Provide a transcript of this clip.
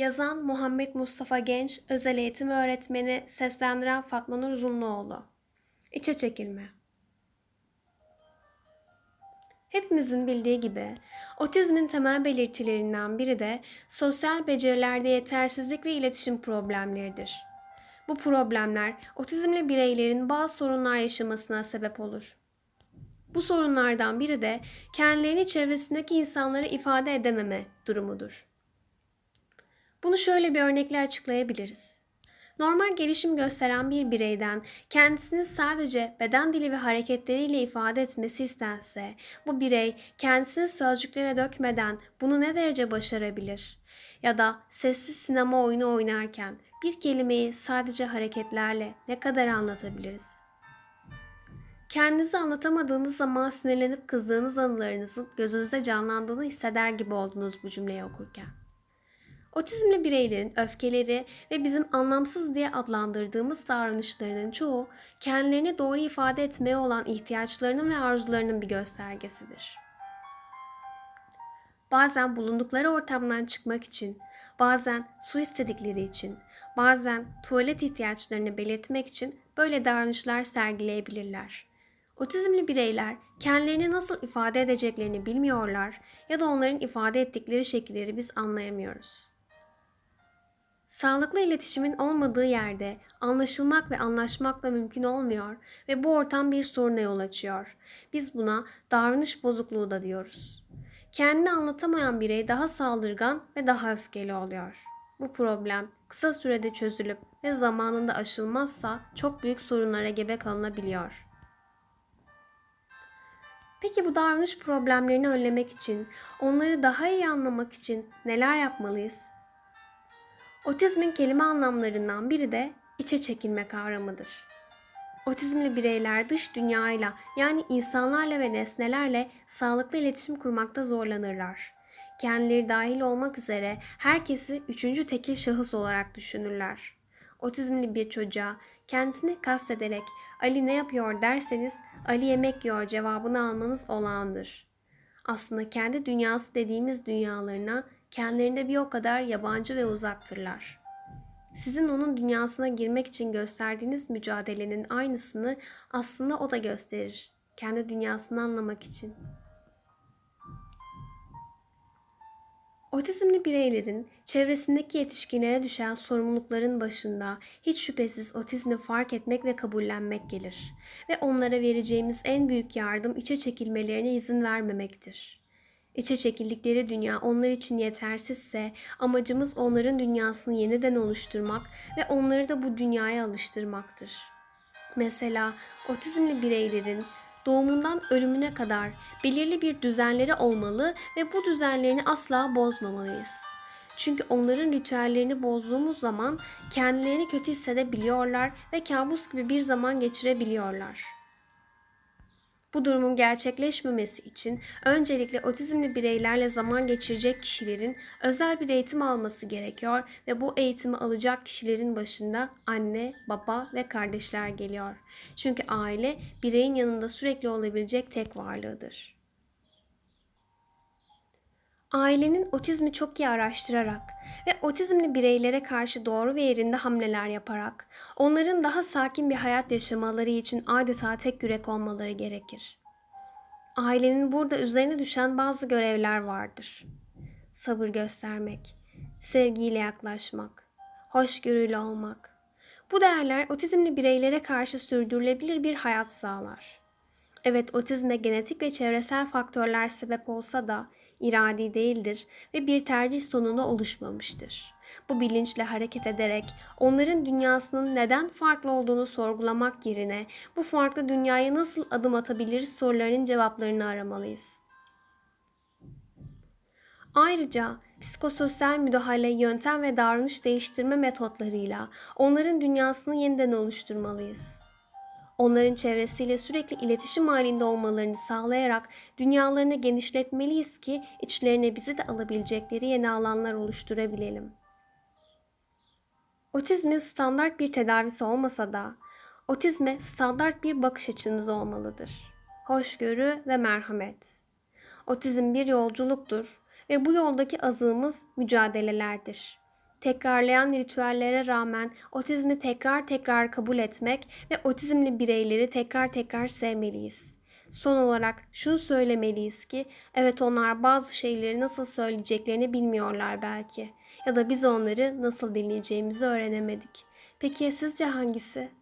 Yazan Muhammed Mustafa Genç, özel eğitim öğretmeni, seslendiren Fatma Nur Uzunluoğlu. İçe çekilme. Hepimizin bildiği gibi otizmin temel belirtilerinden biri de sosyal becerilerde yetersizlik ve iletişim problemleridir. Bu problemler otizmli bireylerin bazı sorunlar yaşamasına sebep olur. Bu sorunlardan biri de kendilerini çevresindeki insanlara ifade edememe durumudur. Bunu şöyle bir örnekle açıklayabiliriz. Normal gelişim gösteren bir bireyden kendisini sadece beden dili ve hareketleriyle ifade etmesi istense, bu birey kendisini sözcüklere dökmeden bunu ne derece başarabilir? Ya da sessiz sinema oyunu oynarken bir kelimeyi sadece hareketlerle ne kadar anlatabiliriz? Kendinizi anlatamadığınız zaman sinirlenip kızdığınız anılarınızın gözünüzde canlandığını hisseder gibi oldunuz bu cümleyi okurken. Otizmli bireylerin öfkeleri ve bizim anlamsız diye adlandırdığımız davranışlarının çoğu kendilerini doğru ifade etmeye olan ihtiyaçlarının ve arzularının bir göstergesidir. Bazen bulundukları ortamdan çıkmak için, bazen su istedikleri için, bazen tuvalet ihtiyaçlarını belirtmek için böyle davranışlar sergileyebilirler. Otizmli bireyler kendilerini nasıl ifade edeceklerini bilmiyorlar ya da onların ifade ettikleri şekilleri biz anlayamıyoruz. Sağlıklı iletişimin olmadığı yerde anlaşılmak ve anlaşmak da mümkün olmuyor ve bu ortam bir soruna yol açıyor. Biz buna davranış bozukluğu da diyoruz. Kendini anlatamayan birey daha saldırgan ve daha öfkeli oluyor. Bu problem kısa sürede çözülüp ve zamanında aşılmazsa çok büyük sorunlara gebe kalınabiliyor. Peki bu davranış problemlerini önlemek için, onları daha iyi anlamak için neler yapmalıyız? Otizmin kelime anlamlarından biri de içe çekilme kavramıdır. Otizmli bireyler dış dünyayla yani insanlarla ve nesnelerle sağlıklı iletişim kurmakta zorlanırlar. Kendileri dahil olmak üzere herkesi üçüncü tekil şahıs olarak düşünürler. Otizmli bir çocuğa kendisini kastederek Ali ne yapıyor derseniz Ali yemek yiyor cevabını almanız olağandır. Aslında kendi dünyası dediğimiz dünyalarına kendilerinde bir o kadar yabancı ve uzaktırlar. Sizin onun dünyasına girmek için gösterdiğiniz mücadelenin aynısını aslında o da gösterir. Kendi dünyasını anlamak için. Otizmli bireylerin çevresindeki yetişkinlere düşen sorumlulukların başında hiç şüphesiz otizmi fark etmek ve kabullenmek gelir ve onlara vereceğimiz en büyük yardım içe çekilmelerine izin vermemektir. İçe çekildikleri dünya onlar için yetersizse amacımız onların dünyasını yeniden oluşturmak ve onları da bu dünyaya alıştırmaktır. Mesela otizmli bireylerin doğumundan ölümüne kadar belirli bir düzenleri olmalı ve bu düzenlerini asla bozmamalıyız. Çünkü onların ritüellerini bozduğumuz zaman kendilerini kötü hissedebiliyorlar ve kabus gibi bir zaman geçirebiliyorlar. Bu durumun gerçekleşmemesi için öncelikle otizmli bireylerle zaman geçirecek kişilerin özel bir eğitim alması gerekiyor ve bu eğitimi alacak kişilerin başında anne, baba ve kardeşler geliyor. Çünkü aile bireyin yanında sürekli olabilecek tek varlığıdır. Ailenin otizmi çok iyi araştırarak ve otizmli bireylere karşı doğru ve yerinde hamleler yaparak onların daha sakin bir hayat yaşamaları için adeta tek yürek olmaları gerekir. Ailenin burada üzerine düşen bazı görevler vardır. Sabır göstermek, sevgiyle yaklaşmak, hoşgörülü olmak. Bu değerler otizmli bireylere karşı sürdürülebilir bir hayat sağlar. Evet otizme genetik ve çevresel faktörler sebep olsa da iradi değildir ve bir tercih sonunda oluşmamıştır. Bu bilinçle hareket ederek onların dünyasının neden farklı olduğunu sorgulamak yerine bu farklı dünyaya nasıl adım atabiliriz sorularının cevaplarını aramalıyız. Ayrıca psikososyal müdahale, yöntem ve davranış değiştirme metotlarıyla onların dünyasını yeniden oluşturmalıyız onların çevresiyle sürekli iletişim halinde olmalarını sağlayarak dünyalarını genişletmeliyiz ki içlerine bizi de alabilecekleri yeni alanlar oluşturabilelim. Otizmin standart bir tedavisi olmasa da otizme standart bir bakış açınız olmalıdır. Hoşgörü ve merhamet. Otizm bir yolculuktur ve bu yoldaki azığımız mücadelelerdir. Tekrarlayan ritüellere rağmen otizmi tekrar tekrar kabul etmek ve otizmli bireyleri tekrar tekrar sevmeliyiz. Son olarak şunu söylemeliyiz ki evet onlar bazı şeyleri nasıl söyleyeceklerini bilmiyorlar belki ya da biz onları nasıl dinleyeceğimizi öğrenemedik. Peki ya sizce hangisi?